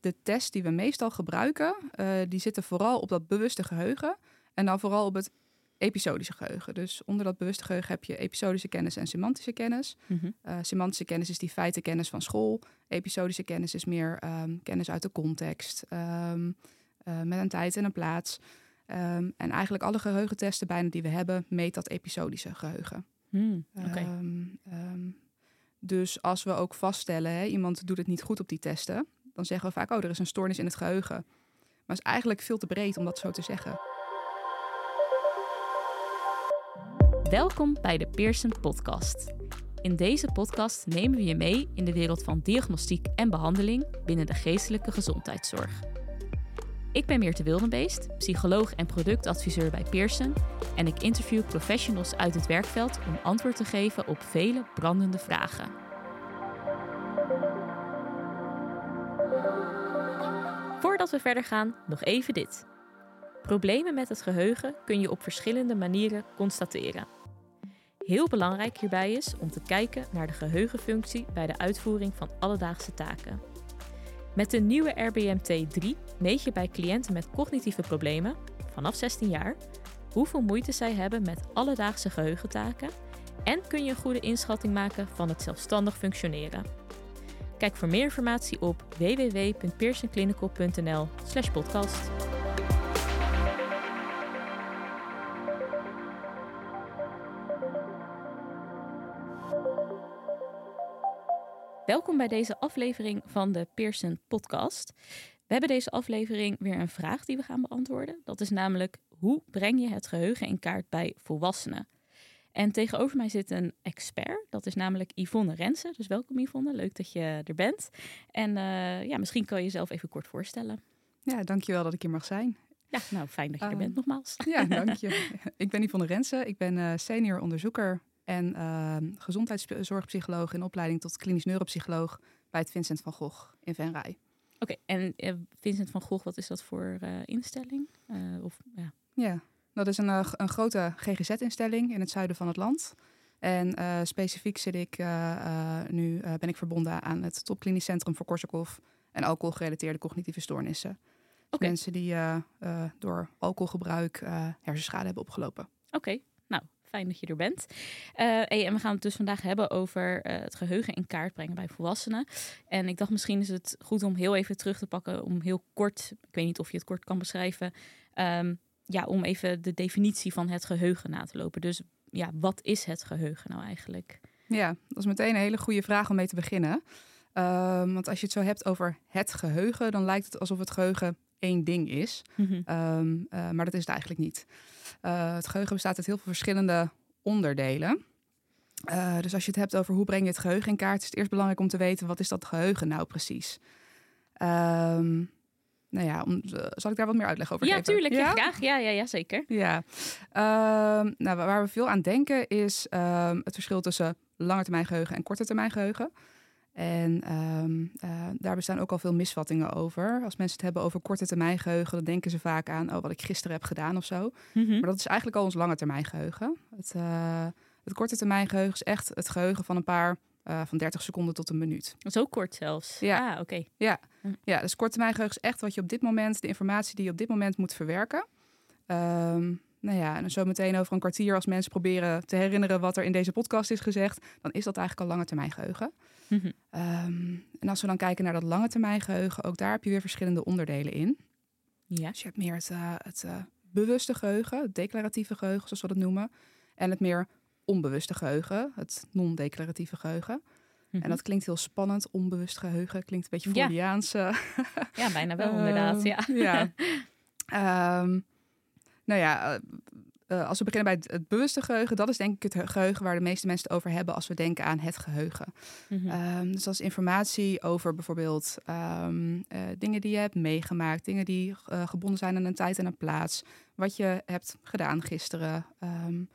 de tests die we meestal gebruiken, uh, die zitten vooral op dat bewuste geheugen. En dan vooral op het episodische geheugen. Dus onder dat bewuste geheugen heb je episodische kennis en semantische kennis. Mhm. Uh, semantische kennis is die feitenkennis van school. Episodische kennis is meer ehm, kennis uit de context. ehm, eh, met een tijd en een plaats. Ehm, en eigenlijk alle geheugentesten bijna die we hebben, meet dat episodische geheugen. Hmm, dus als we ook vaststellen, hè, iemand doet het niet goed op die testen, dan zeggen we vaak, oh, er is een stoornis in het geheugen. Maar het is eigenlijk veel te breed om dat zo te zeggen. Welkom bij de Pearson Podcast. In deze podcast nemen we je mee in de wereld van diagnostiek en behandeling binnen de geestelijke gezondheidszorg. Ik ben Meerte Wildenbeest, psycholoog en productadviseur bij Pearson en ik interview professionals uit het werkveld om antwoord te geven op vele brandende vragen. Voordat we verder gaan, nog even dit. Problemen met het geheugen kun je op verschillende manieren constateren. Heel belangrijk hierbij is om te kijken naar de geheugenfunctie bij de uitvoering van alledaagse taken. Met de nieuwe RBMT3 meet je bij cliënten met cognitieve problemen, vanaf 16 jaar, hoeveel moeite zij hebben met alledaagse geheugentaken en kun je een goede inschatting maken van het zelfstandig functioneren. Kijk voor meer informatie op www.pearsonclinical.nl/podcast. Welkom bij deze aflevering van de Pearson Podcast. We hebben deze aflevering weer een vraag die we gaan beantwoorden. Dat is namelijk: hoe breng je het geheugen in kaart bij volwassenen? En tegenover mij zit een expert, dat is namelijk Yvonne Rensen. Dus welkom Yvonne, leuk dat je er bent. En uh, ja, misschien kan je jezelf even kort voorstellen. Ja, dankjewel dat ik hier mag zijn. Ja, nou fijn dat je uh, er bent nogmaals. Ja, dank je. ik ben Yvonne Rensen, ik ben uh, senior onderzoeker en uh, gezondheidszorgpsycholoog in opleiding tot klinisch neuropsycholoog bij het Vincent van Gogh in Venray. Oké, okay, en uh, Vincent van Gogh, wat is dat voor instelling? of, ja. ja, dat is een, een grote GGZ-instelling in het zuiden van het land. En specifiek zit ik nu ben ik verbonden aan het topklinisch centrum voor Korsakoff en alcoholgerelateerde cognitieve stoornissen. Okay. Mensen die door alcoholgebruik hersenschade hebben opgelopen. Oké, okay. nou Fijn dat je er bent. Hey, en we gaan het dus vandaag hebben over het geheugen in kaart brengen bij volwassenen. En ik dacht misschien is het goed om heel even terug te pakken, om heel kort, ik weet niet of je het kort kan beschrijven, um, ja, om even de definitie van het geheugen na te lopen. Dus ja, wat is het geheugen nou eigenlijk? Ja, dat is meteen een hele goede vraag om mee te beginnen. Um, want als je het zo hebt over het geheugen, dan lijkt het alsof het geheugen één ding is. Mm -hmm. um, uh, maar dat is het eigenlijk niet. Uh, het geheugen bestaat uit heel veel verschillende onderdelen. Uh, dus als je het hebt over hoe breng je het geheugen in kaart, is het eerst belangrijk om te weten wat is dat geheugen nou precies. Um, nou ja, om, uh, zal ik daar wat meer uitleg over ja, geven? Tuurlijk, ja, graag. Ja, ja, ja, zeker. Ja, um, nou, waar we veel aan denken is um, het verschil tussen lange termijn geheugen en korte termijn geheugen. En um, uh, daar bestaan ook al veel misvattingen over. Als mensen het hebben over korte termijn geheugen, dan denken ze vaak aan oh, wat ik gisteren heb gedaan of zo. Mm -hmm. Maar dat is eigenlijk al ons lange termijn geheugen. Het, uh, het korte termijn geheugen is echt het geheugen van een paar, uh, van 30 seconden tot een minuut. Zo kort zelfs. Ja. Ah, oké. Okay. Ja. ja, dus korte termijn geheugen is echt wat je op dit moment, de informatie die je op dit moment moet verwerken. Um, nou ja, en zo meteen over een kwartier, als mensen proberen te herinneren wat er in deze podcast is gezegd, dan is dat eigenlijk al lange termijn geheugen. Mm -hmm. um, en als we dan kijken naar dat lange termijn geheugen, ook daar heb je weer verschillende onderdelen in. Ja. Dus je hebt meer het, uh, het uh, bewuste geheugen, het declaratieve geheugen, zoals we dat noemen. En het meer onbewuste geheugen, het non-declaratieve geheugen. Mhm. En dat klinkt heel spannend, onbewust geheugen. Klinkt een beetje Freudiaans. Ja, ja bijna wel, uh, inderdaad. Ja. ja. um, nou ja, uh, als we beginnen bij het, bewuste geheugen, dat is denk ik het geheugen waar de meeste mensen het over hebben als we denken aan het geheugen. -hmm. um, dus dat is informatie over bijvoorbeeld um, uh, dingen die je hebt meegemaakt, dingen die uh, gebonden zijn aan een tijd en een plaats, wat je hebt gedaan gisteren, um,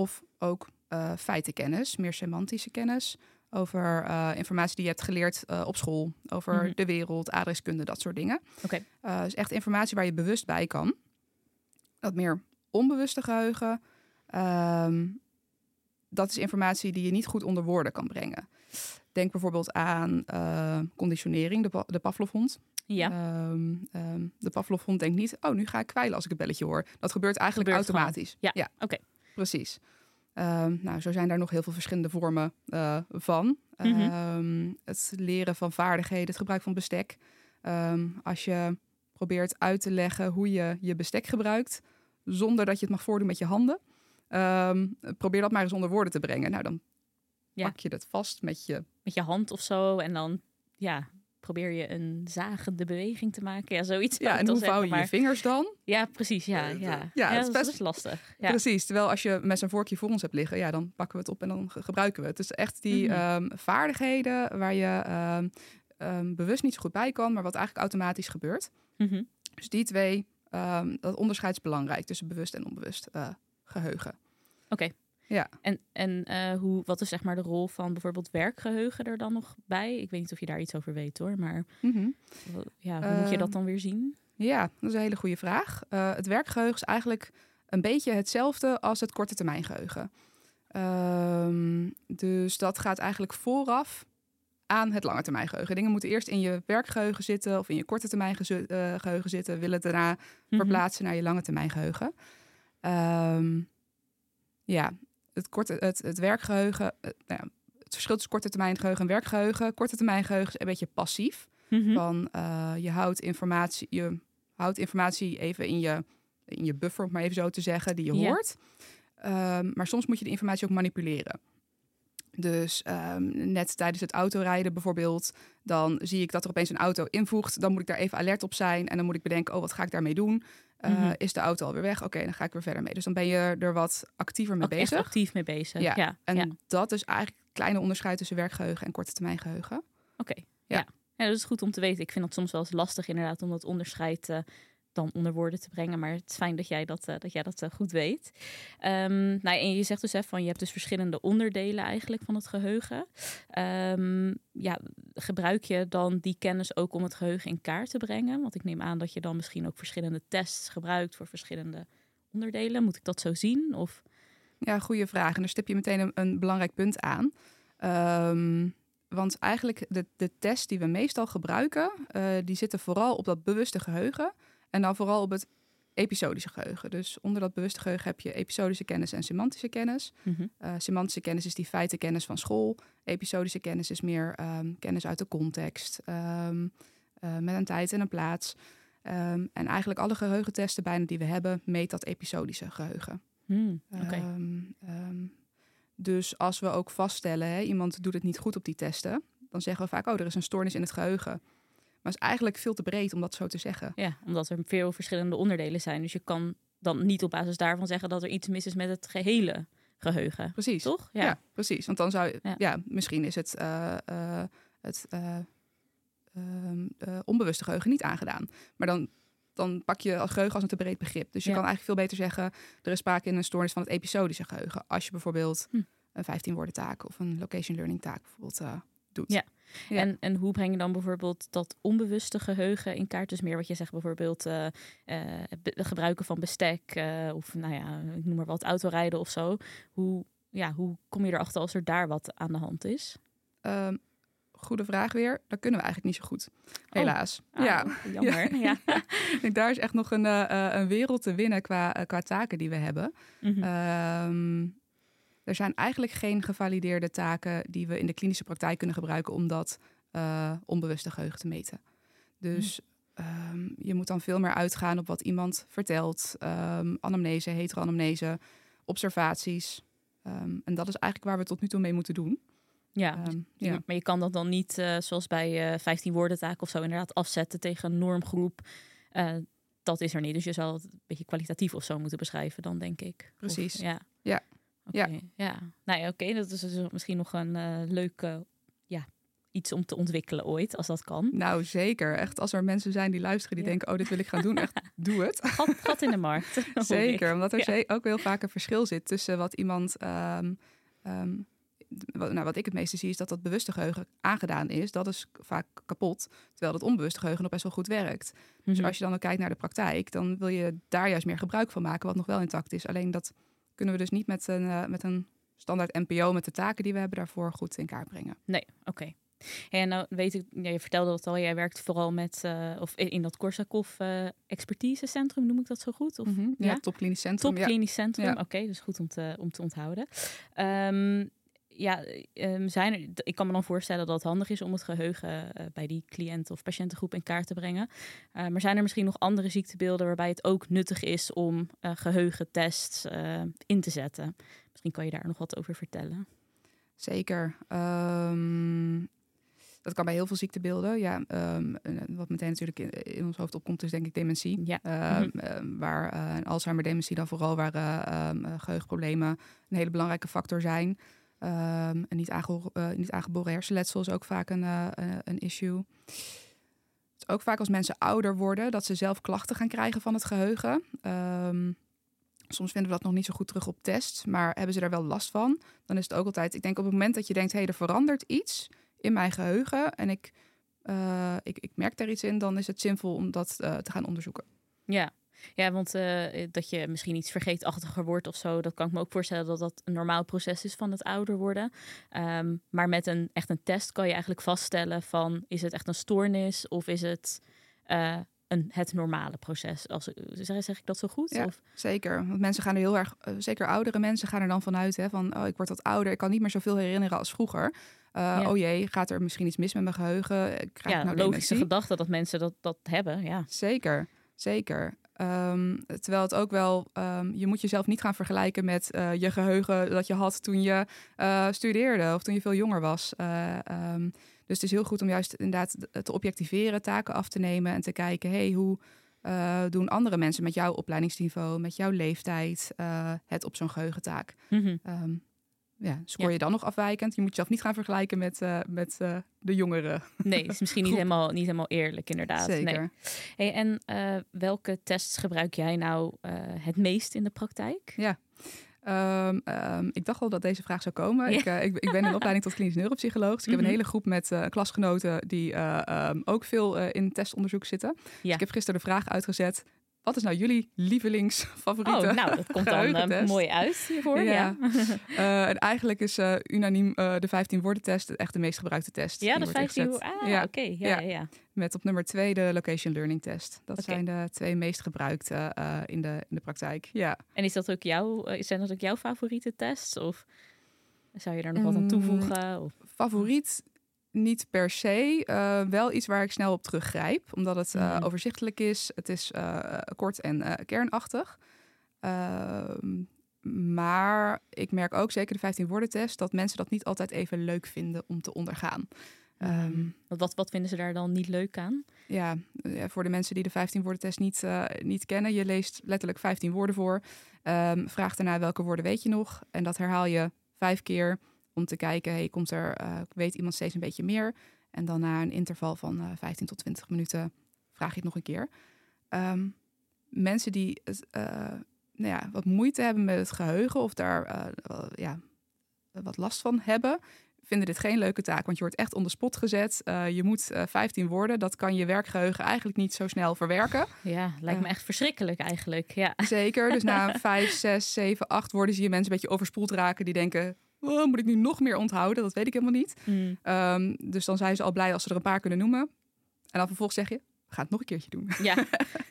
of ook uh, feitenkennis, meer semantische kennis. Over uh, informatie die je hebt geleerd uh, op school, over Mhm. mm -hmm. de wereld, adreskunde, dat soort dingen. Oké. Dus echt informatie waar je bewust bij kan. Dat meer onbewuste geheugen, um, dat is informatie die je niet goed onder woorden kan brengen. Denk bijvoorbeeld aan conditionering, de, de Pavlovhond. Ja. Ehm, ehm, de Pavlovhond denkt niet, oh, nu ga ik kwijlen als ik een belletje hoor. Dat gebeurt eigenlijk Gebeurt gewoon. automatisch. Ja, oké. Precies. Ehm, nou, zo zijn daar nog heel veel verschillende vormen eh, van. Mhm. Ehm, het leren van vaardigheden, het gebruik van bestek. Ehm, als je probeert uit te leggen hoe je je bestek gebruikt, zonder dat je het mag voordoen met je handen. probeer dat maar eens onder woorden te brengen. Nou, dan Ja. pak je het vast met je Met je hand of zo. En dan, ja, probeer je een zagende beweging te maken. Ja, zoiets. Ja, en dan hoe vouw zeggen, je je maar- vingers dan? Ja, precies. Ja, Eh, ja. ja, het is dat best- is lastig. Ja. Precies. Terwijl als je met zijn vorkje voor ons hebt liggen, ja, dan pakken we het op en dan ge- gebruiken we het. Dus echt die Mhm. ehm, vaardigheden waar je ehm, ehm, bewust niet zo goed bij kan, maar wat eigenlijk automatisch gebeurt. Mhm. Dus die twee, dat onderscheid is belangrijk tussen bewust en onbewust eh, geheugen. En, en eh, hoe, wat is zeg maar de rol van bijvoorbeeld werkgeheugen er dan nog bij? Ik weet niet of je daar iets over weet hoor, maar Mhm. ja, hoe moet je dat Ehm, dan weer zien? Ja, dat is een hele goede vraag. Eh, het werkgeheugen is eigenlijk een beetje hetzelfde als het korte termijn geheugen. Ehm, dus dat gaat eigenlijk vooraf aan het lange termijn geheugen. Dingen moeten eerst in je werkgeheugen zitten of in je korte termijn eh, geheugen zitten, willen daarna Mhm. verplaatsen naar je lange termijn geheugen. Ehm, ja, het, korte, het, het werkgeheugen, eh, nou ja, het verschil tussen korte termijn geheugen en werkgeheugen. Korte termijn geheugen is een beetje passief. Mhm. Van eh, je houdt informatie, je houdt informatie even in je, in je buffer, om maar even zo te zeggen, die je hoort. Ehm, maar soms moet je de informatie ook manipuleren. Dus ehm, net tijdens het autorijden bijvoorbeeld, dan zie ik dat er opeens een auto invoegt. Dan moet ik daar even alert op zijn en dan moet ik bedenken, oh, wat ga ik daarmee doen? Eh, Mhm. Is de auto alweer weg? Oké, dan ga ik weer verder mee. Dus dan ben je er wat actiever mee Ook echt bezig. actief mee bezig. Ja, Ja, En ja. dat is eigenlijk het kleine onderscheid tussen werkgeheugen en korte termijn geheugen. Oké, Ja. ja. ja. dat is goed om te weten. Ik vind dat soms wel eens lastig inderdaad om dat onderscheid eh, dan onder woorden te brengen. Maar het is fijn dat jij dat, eh, dat, jij dat eh, goed weet. Ehm, nou, en je zegt dus hè, van je hebt dus verschillende onderdelen eigenlijk van het geheugen. Ehm, ja, gebruik je dan die kennis ook om het geheugen in kaart te brengen? Want ik neem aan dat je dan misschien ook verschillende tests gebruikt voor verschillende onderdelen. Moet ik dat zo zien? Of Ja, goede vraag. En daar stip je meteen een, belangrijk punt aan. Ehm, want eigenlijk de, de test die we meestal gebruiken, eh, die zitten vooral op dat bewuste geheugen. En dan vooral op het episodische geheugen. Dus onder dat bewuste geheugen heb je episodische kennis en semantische kennis. Mhm. Eh, semantische kennis is die feitenkennis van school. Episodische kennis is meer ehm, kennis uit de context. ehm, eh, met een tijd en een plaats. Ehm, en eigenlijk alle geheugentesten bijna die we hebben, meet dat episodische geheugen. Hmm, dus als we ook vaststellen, hè, iemand doet het niet goed op die testen, dan zeggen we vaak, oh, er is een stoornis in het geheugen. Maar is eigenlijk veel te breed om dat zo te zeggen. Ja, omdat er veel verschillende onderdelen zijn. Dus je kan dan niet op basis daarvan zeggen dat er iets mis is met het gehele geheugen. Precies. Toch? Ja. precies. Want dan zou je, Ja. ja, misschien is het, eh, eh, het eh, onbewuste geheugen niet aangedaan. Maar dan, dan pak je als geheugen als een te breed begrip. Dus je Ja. kan eigenlijk veel beter zeggen, er is sprake in een stoornis van het episodische geheugen. Als je bijvoorbeeld Hm. een 15 woorden taak of een location learning taak bijvoorbeeld doet. Ja. Ja. En, en hoe breng je dan bijvoorbeeld dat onbewuste geheugen in kaart? Dus meer wat je zegt, bijvoorbeeld be- gebruiken van bestek eh, of nou ja, ik noem maar wat, autorijden of zo. Hoe, ja, hoe kom je erachter als er daar wat aan de hand is? Ehm, goede vraag weer. Dat kunnen we eigenlijk niet zo goed. Helaas. Ah, ja. Jammer. Ja. Ik denk, daar is echt nog een, een wereld te winnen qua, qua taken die we hebben. Ehm, er zijn eigenlijk geen gevalideerde taken die we in de klinische praktijk kunnen gebruiken om dat eh, onbewuste geheugen te meten. Dus ehm, je moet dan veel meer uitgaan op wat iemand vertelt. Ehm, anamnese, heteroanamnese, observaties. Ehm, en dat is eigenlijk waar we tot nu toe mee moeten doen. ja. Ehm, Ja. Maar je kan dat dan niet, eh, zoals bij eh 15 woorden taak of zo, inderdaad afzetten tegen een normgroep. Dat is er niet. Dus je zal het een beetje kwalitatief of zo moeten beschrijven dan, denk ik. Of- Precies. ja. Ja. Oké, ja. Nou ja, oké. Dat is dus misschien nog een eh leuk eh, ja, iets om te ontwikkelen ooit, als dat kan. Nou, zeker. Echt, als er mensen zijn die luisteren die Ja. denken, oh, dit wil ik gaan doen, echt, doe het. Gat, gat in de markt. Zeker, omdat er Ja. ook heel vaak een verschil zit tussen wat iemand. ehm, ehm, wat, nou, wat ik het meeste zie, is dat dat bewuste geheugen aangedaan is. Dat is vaak kapot. Terwijl dat onbewuste geheugen nog best wel goed werkt. Dus Mhm. als je dan ook kijkt naar de praktijk, dan wil je daar juist meer gebruik van maken, wat nog wel intact is. Alleen dat kunnen we dus niet met een, eh, met een standaard NPO met de taken die we hebben daarvoor goed in kaart brengen. Nee, oké. En nou weet ik, ja, je vertelde dat al, jij werkt vooral met, uh, of in dat Korsakoff uh, expertisecentrum, noem ik dat zo goed? Of, mm -hmm. Ja, ja? top klinisch centrum. Top klinisch centrum, oké, okay, dus goed om te, om te onthouden. Um, ja, um, zijn er, ik kan me dan voorstellen dat het handig is om het geheugen uh, bij die cliënt of patiëntengroep in kaart te brengen. Uh, maar zijn er misschien nog andere ziektebeelden waarbij het ook nuttig is om uh, geheugentests in te zetten? Misschien kan je daar nog wat over vertellen. Zeker. Um, dat kan bij heel veel ziektebeelden. Ja, um, wat meteen natuurlijk in, in, ons hoofd opkomt, is denk ik dementie. Ja. Um, mm-hmm. waar uh, Alzheimer-dementie dan vooral waar uh, geheugenproblemen een hele belangrijke factor zijn. Um, en niet, uh, niet aangeboren hersenletsel is ook vaak een, uh, een issue. Het is ook vaak als mensen ouder worden, dat ze zelf klachten gaan krijgen van het geheugen. Um, soms vinden we dat nog niet zo goed terug op test, maar hebben ze daar wel last van? Dan is het ook altijd, ik denk op het moment dat je denkt, hé, hey, er verandert iets in mijn geheugen en ik, uh, ik, ik merk daar iets in, dan is het zinvol om dat te gaan onderzoeken. Ja, ja, want uh, dat je misschien iets vergeetachtiger wordt of zo, dat kan ik me ook voorstellen dat dat een normaal proces is van het ouder worden. Um, maar met een echt een test kan je eigenlijk vaststellen van is het echt een stoornis of is het uh, een, het normale proces. Als, zeg, zeg ik dat zo goed? Ja, of? zeker. Want mensen gaan er heel erg, uh, zeker oudere mensen gaan er dan vanuit hè, van oh, ik word wat ouder, ik kan niet meer zoveel herinneren als vroeger. Uh, ja. Oh jee, gaat er misschien iets mis met mijn geheugen? Ik krijg ja, nou logische gedachte dat mensen dat, dat hebben. Ja. Zeker, zeker. Um, terwijl het ook wel, um, je moet jezelf niet gaan vergelijken met uh, je geheugen dat je had toen je uh, studeerde of toen je veel jonger was. Uh, um, dus het is heel goed om juist inderdaad te objectiveren, taken af te nemen en te kijken, hey, hoe doen andere mensen met jouw opleidingsniveau, met jouw leeftijd het op zo'n geheugentaak? Mm -hmm ja, scoor je ja. dan nog afwijkend? Je moet jezelf niet gaan vergelijken met, uh, met uh, de jongeren. Nee, het is misschien niet helemaal, niet helemaal eerlijk, inderdaad. Zeker. Nee. Hey, en uh, welke tests gebruik jij nou het meest in de praktijk? Ja. Um, um, ik dacht al dat deze vraag zou komen. Ja. Ik, uh, ik, ik, ben in opleiding tot klinisch neuropsycholoog. Dus ik heb een hele groep met uh, klasgenoten die uh, um, ook veel in testonderzoek zitten. Ja. Dus ik heb gisteren de vraag uitgezet. Wat is nou jullie lievelingsfavoriete Oh, nou, dat komt dan uh, mooi uit hiervoor. Ja. ja. uh, en eigenlijk is uh, unaniem de 15 woorden test echt de meest gebruikte test. Ja, de 15 woorden. Ah, ja. oké. Okay. Ja, ja. Ja, Met op nummer 2 de location learning test. Dat okay. zijn de twee meest gebruikte in, de, in de praktijk. Ja. En is dat ook jouw, zijn dat ook jouw favoriete tests? Of zou je daar nog wat aan toevoegen? Of? Favoriet? Niet per se. Uh, wel iets waar ik snel op teruggrijp, omdat het uh, mm. overzichtelijk is. Het is uh, kort en kernachtig. Ehm, maar ik merk ook, zeker de 15 woorden test, dat mensen dat niet altijd even leuk vinden om te ondergaan. Um, wat, wat vinden ze daar dan niet leuk aan? Ja, ja voor de mensen die de 15 woorden test niet, niet kennen, je leest letterlijk 15 woorden voor. Um, vraag daarna welke woorden weet je nog. En dat herhaal je vijf keer om te kijken, hey, komt er, uh, weet iemand steeds een beetje meer? En dan na een interval van uh, 15 tot 20 minuten vraag je het nog een keer. Um, mensen die uh, nou ja, wat moeite hebben met het geheugen of daar ja, wat last van hebben, vinden dit geen leuke taak. Want je wordt echt onder spot gezet. Uh, je moet uh, 15 woorden. Dat kan je werkgeheugen eigenlijk niet zo snel verwerken. Ja, lijkt me echt verschrikkelijk eigenlijk. Ja. Zeker. Dus na 5, 6, 7, 8 woorden zie je mensen een beetje overspoeld raken. Die denken, oh, moet ik nu nog meer onthouden? Dat weet ik helemaal niet. Mm. Um, dus dan zijn ze al blij als ze er een paar kunnen noemen. En dan vervolgens zeg je, we gaan het nog een keertje doen. Ja.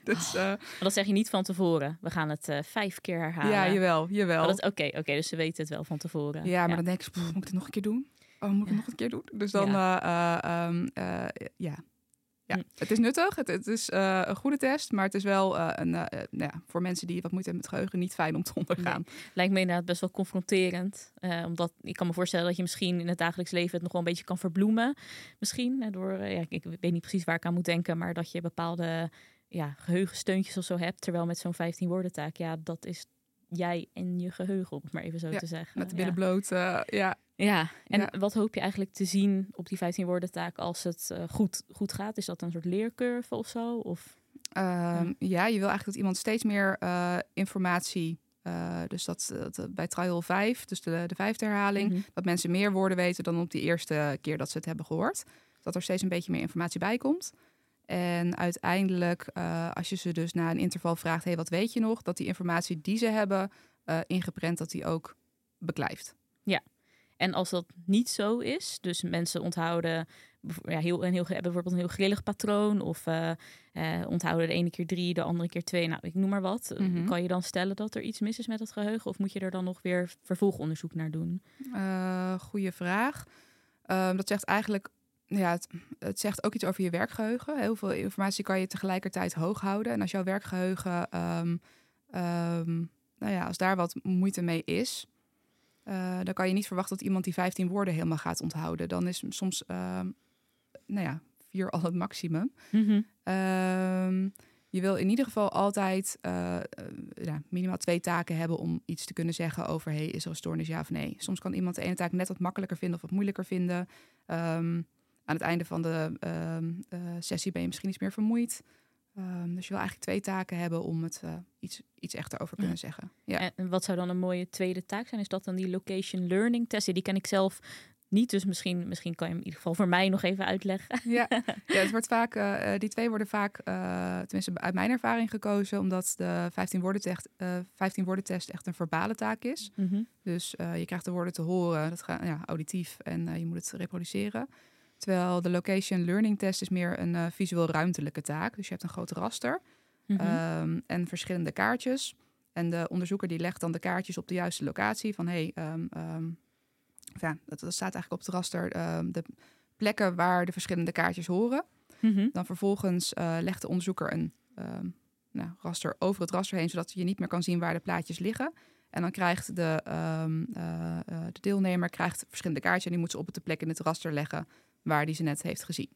dus, uh, maar dat zeg je niet van tevoren. We gaan het uh, vijf keer herhalen. Ja, jawel, jawel. Oké, oké, okay, dus ze weten het wel van tevoren. Ja, maar ja. dan denk ik, moet ik het nog een keer doen? Oh, moet ik ja. het nog een keer doen? Dus dan, ja. Uh, um, ja. Ja, hm. het is nuttig. Het, het is uh, een goede test, maar het is wel uh, een, uh, nou ja, voor mensen die wat moeite hebben met geheugen niet fijn om te ondergaan. Nee. Lijkt me inderdaad best wel confronterend. omdat ik kan me voorstellen dat je misschien in het dagelijks leven het nog wel een beetje kan verbloemen. Misschien door, ja, ik weet niet precies waar ik aan moet denken, maar dat je bepaalde ja, geheugensteuntjes of zo hebt. Terwijl met zo'n 15 woorden taak, ja, dat is jij en je geheugen, om het maar even zo ja, te zeggen. Met de billen bloot, ja. Ja, en ja. wat hoop je eigenlijk te zien op die 15 woorden taak als het uh, goed, goed gaat? Is dat een soort leercurve of zo? Of, um, ja. ja. je wil eigenlijk dat iemand steeds meer uh, informatie... Dus dat, dat, bij trial 5, dus de, de vijfde herhaling... Mm -hmm. dat mensen meer woorden weten dan op die eerste keer dat ze het hebben gehoord. Dat er steeds een beetje meer informatie bij komt. En uiteindelijk, als je ze dus na een interval vraagt... hey, wat weet je nog? Dat die informatie die ze hebben ingeprent, dat die ook beklijft. Ja, En als dat niet zo is, dus mensen onthouden ja, heel, een heel, bijvoorbeeld een heel grillig patroon of uh, onthouden de ene keer drie, de andere keer twee, nou ik noem maar wat. Mhm. Kan je dan stellen dat er iets mis is met het geheugen of moet je er dan nog weer vervolgonderzoek naar doen? Uh, goeie vraag. Ehm, dat zegt eigenlijk ja, het, het, zegt ook iets over je werkgeheugen. Heel veel informatie kan je tegelijkertijd hoog houden. En als jouw werkgeheugen, um, um, nou ja, als daar wat moeite mee is, uh, dan kan je niet verwachten dat iemand die 15 woorden helemaal gaat onthouden. Dan is soms, uh, nou ja, vier al het maximum. Mm je wil in ieder geval altijd uh, ja, minimaal twee taken hebben om iets te kunnen zeggen over: hey, is er een stoornis ja of nee? Soms kan iemand de ene taak net wat makkelijker vinden of wat moeilijker vinden. Um, aan het einde van de uh, sessie ben je misschien iets meer vermoeid. Um, dus je wil eigenlijk twee taken hebben om het uh, iets, iets echter over kunnen zeggen. Ja. En wat zou dan een mooie tweede taak zijn? Is dat dan die location learning test? Die ken ik zelf niet, dus misschien, misschien kan je hem in ieder geval voor mij nog even uitleggen. Ja, ja het wordt vaak, uh, die twee worden vaak, uh, tenminste uit mijn ervaring gekozen, omdat de 15 woorden, test, 15 woorden test echt een verbale taak is. Mm -hmm. Dus je krijgt de woorden te horen, dat gaat ja, auditief en je moet het reproduceren. Terwijl de location learning test is meer een uh, visueel ruimtelijke taak. Dus je hebt een groot raster mm um, en verschillende kaartjes. En de onderzoeker die legt dan de kaartjes op de juiste locatie. Van hey, um, um, ja, dat, dat, staat eigenlijk op het raster de plekken waar de verschillende kaartjes horen. Mm -hmm. Dan vervolgens uh, legt de onderzoeker een nou, raster over het raster heen, zodat je niet meer kan zien waar de plaatjes liggen. En dan krijgt de, uh, de deelnemer krijgt verschillende kaartjes en die moet ze op de plek in het raster leggen waar die ze net heeft gezien.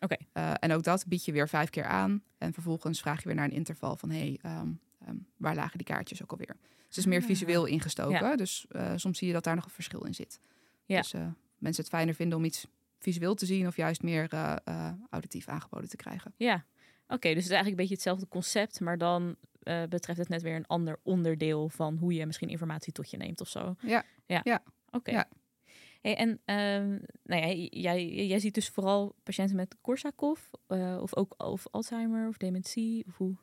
Oké. Uh, en ook dat bied je weer vijf keer aan. En vervolgens vraag je weer naar een interval van... hé, hey, um, um, waar lagen die kaartjes ook alweer? Dus het is meer ah. visueel ingestoken. Ja. Dus uh, soms zie je dat daar nog een verschil in zit. Ja. Dus uh, mensen het fijner vinden om iets visueel te zien... of juist meer auditief aangeboden te krijgen. Ja, oké. Okay, dus het is eigenlijk een beetje hetzelfde concept... maar dan betreft het net weer een ander onderdeel... van hoe je misschien informatie tot je neemt of zo. Ja, ja. ja. Oké. Ja. Hey, en um, nou ja, jij, jij ziet dus vooral patiënten met Korsakoff uh, of ook of Alzheimer of dementie of hoe?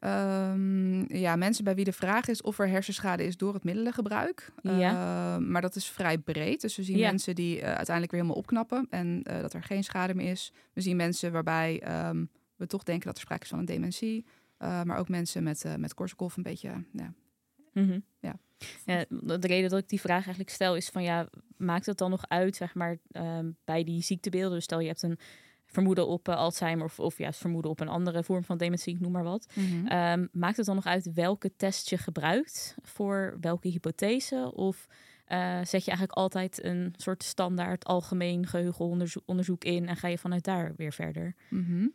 Um, ja, mensen bij wie de vraag is of er hersenschade is door het middelengebruik. Ja. Uh, maar dat is vrij breed. Dus we zien ja. mensen die uh, uiteindelijk weer helemaal opknappen en dat er geen schade meer is. We zien mensen waarbij um, we toch denken dat er sprake is van een dementie. maar ook mensen met, met Korsakoff een beetje ja, mm -hmm. ja. Ja, de reden dat ik die vraag eigenlijk stel is van ja, maakt het dan nog uit, zeg maar, um, bij die ziektebeelden? Dus stel je hebt een vermoeden op uh, Alzheimer of, of juist vermoeden op een andere vorm van dementie, noem maar wat. Mm -hmm. um, maakt het dan nog uit welke test je gebruikt voor welke hypothese? Of uh, zet je eigenlijk altijd een soort standaard algemeen geheugenonderzoek in en ga je vanuit daar weer verder? Mm -hmm.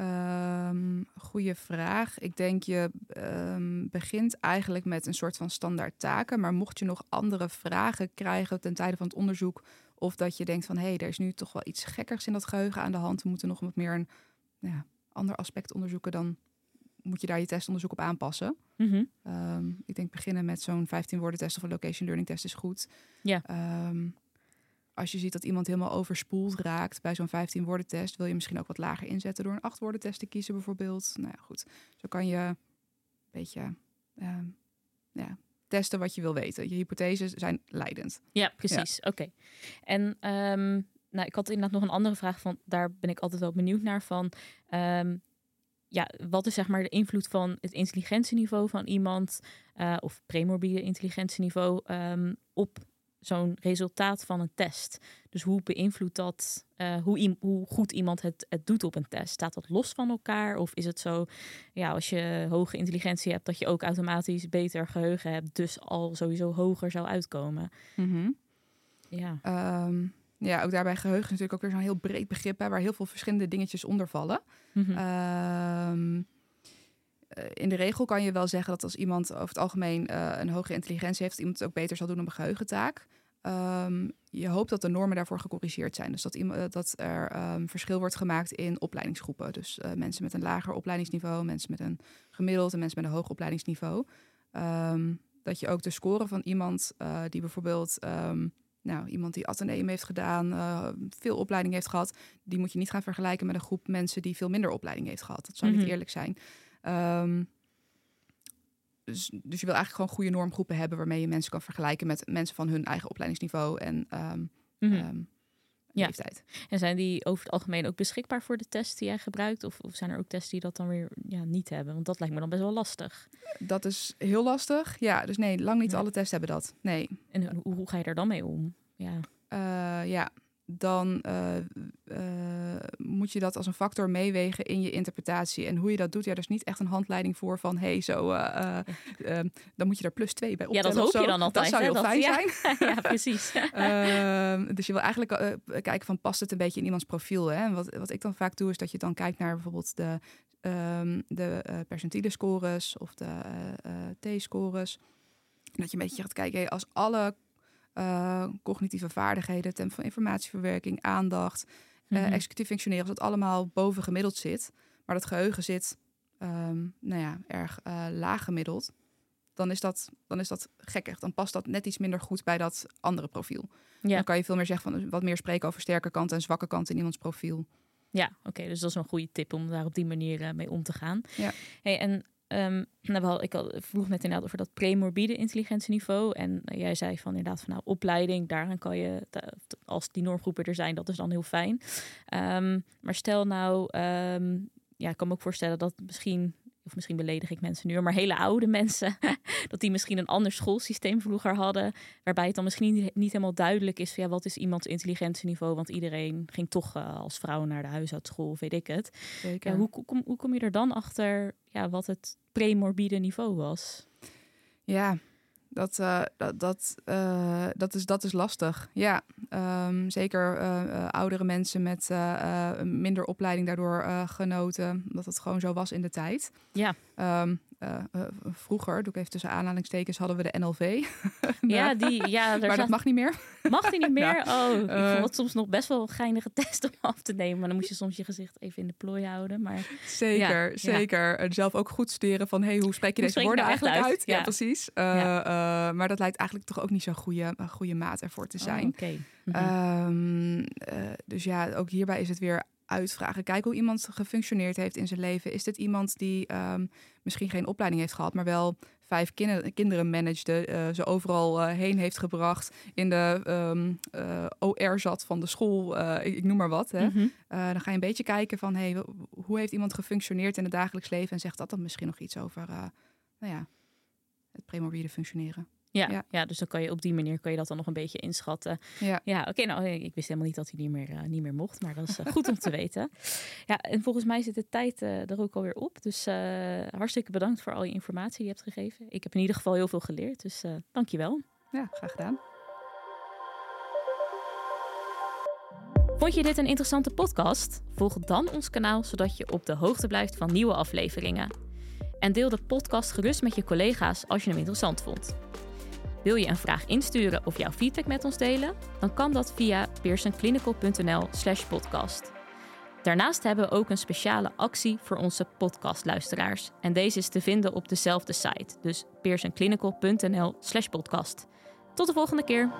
Um, goeie vraag. Ik denk je um, begint eigenlijk met een soort van standaard taken. Maar mocht je nog andere vragen krijgen ten tijde van het onderzoek. Of dat je denkt van hé, hey, er is nu toch wel iets gekkers in dat geheugen aan de hand. We moeten nog wat meer een nou ja, ander aspect onderzoeken. Dan moet je daar je testonderzoek op aanpassen. -hmm. um, ik denk beginnen met zo'n 15 woorden test of een location learning test is goed. Ja als je ziet dat iemand helemaal overspoeld raakt bij zo'n 15 woorden test, wil je misschien ook wat lager inzetten door een 8 woorden test te kiezen bijvoorbeeld. Nou ja, goed. Zo kan je een beetje uh, ja, testen wat je wil weten. Je hypotheses zijn leidend. Ja, precies. Oké. En um, nou, ik had inderdaad nog een andere vraag van, daar ben ik altijd wel benieuwd naar van. Um, ja, wat is zeg maar de invloed van het intelligentieniveau van iemand uh, of premorbide intelligentieniveau um, op zo'n resultaat van een test. Dus hoe beïnvloedt dat, uh, hoe, hoe, goed iemand het, het doet op een test? Staat dat los van elkaar? Of is het zo, ja, als je hoge intelligentie hebt, dat je ook automatisch beter geheugen hebt, dus al sowieso hoger zou uitkomen? Mm -hmm. Ja. Um, ja, ook daarbij geheugen is natuurlijk ook weer zo'n heel breed begrip, hè, waar heel veel verschillende dingetjes onder vallen. Mm -hmm. um, in de regel kan je wel zeggen dat als iemand over het algemeen uh, een hogere intelligentie heeft, iemand het ook beter zal doen op een geheugentaak. Um, je hoopt dat de normen daarvoor gecorrigeerd zijn. Dus dat, iemand, dat er um, verschil wordt gemaakt in opleidingsgroepen. Dus uh, mensen met een lager opleidingsniveau, mensen met een gemiddeld en mensen met een hoog opleidingsniveau. Um, dat je ook de score van iemand uh, die bijvoorbeeld, nou, iemand die ateneum heeft gedaan, uh, veel opleiding heeft gehad, die moet je niet gaan vergelijken met een groep mensen die veel minder opleiding heeft gehad. Dat zou mm -hmm. niet mhm. eerlijk zijn. Dus, dus je wil eigenlijk gewoon goede normgroepen hebben waarmee je mensen kan vergelijken met mensen van hun eigen opleidingsniveau en um, mm ja. En zijn die over het algemeen ook beschikbaar voor de test die jij gebruikt? Of, of zijn er ook tests die dat dan weer ja, niet hebben? Want dat lijkt me dan best wel lastig. Dat is heel lastig. Ja, dus nee, lang niet alle tests hebben dat. Nee. En hoe, hoe ga je daar dan mee om? Ja. Uh, ja, dan uh, moet je dat als een factor meewegen in je interpretatie. En hoe je dat doet, ja, er is niet echt een handleiding voor van hey, zo, uh, dan moet je er plus twee bij optellen. Ja, dat hoop je dan altijd. Dat zou heel fijn zijn. ja, precies. Ehm, dus je wil eigenlijk kijken van past het een beetje in iemands profiel. Hè? En wat, wat ik dan vaak doe, is dat je dan kijkt naar bijvoorbeeld de, um, de percentiele scores of de T-scores. Dat je een beetje gaat kijken, hey, als alle uh, cognitieve vaardigheden, tempo van informatieverwerking, aandacht, mm -hmm. executief functioneren, als dat allemaal boven gemiddeld zit, maar dat geheugen zit, um, nou ja, erg uh, laag gemiddeld, dan is, dat, dan is dat gekkig. Dan past dat net iets minder goed bij dat andere profiel. Ja. Dan kan je veel meer zeggen van wat meer spreken over sterke kanten en zwakke kanten in iemands profiel. Ja, oké, dus dat is een goede tip om daar op die manier uh, mee om te gaan. Ja. Hey, en Um, nou, ik al, vroeg net inderdaad over dat premorbide intelligentieniveau. En uh, jij zei van inderdaad van nou, opleiding, daaraan kan je, als die normgroepen er zijn, dat is dan heel fijn. Um, maar stel nou, um, ja, ik kan me ook voorstellen dat misschien of misschien beledig ik mensen nu, maar hele oude mensen, dat die misschien een ander schoolsysteem vroeger hadden, waarbij het dan misschien niet, helemaal duidelijk is van ja, wat is iemands intelligentieniveau, want iedereen ging toch uh, als vrouw naar de huishoudschool, weet ik het. Ja, hoe, hoe, hoe, kom je er dan achter ja, wat het premorbide niveau was? Ja, dat, uh, dat, dat, uh, dat, is, dat is lastig. Ja, um, zeker uh, oudere mensen met minder opleiding daardoor genoten. Dat het gewoon zo was in de tijd. Ja. Um, uh, uh, vroeger, doe ik even tussen aanhalingstekens, hadden we de NLV. ja, die, ja maar dat mag niet meer. Mag die niet meer? Oh, ik uh, vond het soms nog best wel geinige test om af te nemen. Maar dan moest je soms je gezicht even in de plooi houden. Maar, zeker, ja, zeker. En zelf ook goed studeren van, hey, hoe spreek je deze woorden nou eigenlijk uit? Ja, precies. maar dat lijkt eigenlijk toch ook niet zo'n goede, goede maat ervoor te oh, zijn. Oh, okay. mm -hmm. um, dus ja, ook hierbij is het weer uitvragen. Kijk hoe iemand gefunctioneerd heeft in zijn leven. Is dit iemand die um, misschien geen opleiding heeft gehad, maar wel vijf kinderen, kinderen managede, uh, ze overal uh, heen heeft gebracht, in de um, uh, OR zat van de school, ik, ik, noem maar wat. Hè. Mm -hmm. dan ga je een beetje kijken van hey, hoe heeft iemand gefunctioneerd in het dagelijks leven en zegt dat dan misschien nog iets over nou ja, het premorbide functioneren. Ja, ja, dus dan kan je op die manier kan je dat dan nog een beetje inschatten. Ja, ja oké, nou ik wist helemaal niet dat hij niet meer, uh, niet meer mocht, maar dat is uh, goed om te weten. Ja, en volgens mij zit de tijd uh, er ook alweer op. Dus hartstikke bedankt voor al je informatie die je hebt gegeven. Ik heb in ieder geval heel veel geleerd, dus dank je wel. Ja, graag gedaan. Vond je dit een interessante podcast? Volg dan ons kanaal zodat je op de hoogte blijft van nieuwe afleveringen. En deel de podcast gerust met je collega's als je hem interessant vond. Wil je een vraag insturen of jouw feedback met ons delen? Dan kan dat via pearsonclinical.nl/slash podcast. Daarnaast hebben we ook een speciale actie voor onze podcastluisteraars. En deze is te vinden op dezelfde site, dus pearsonclinical.nl/slash podcast. Tot de volgende keer.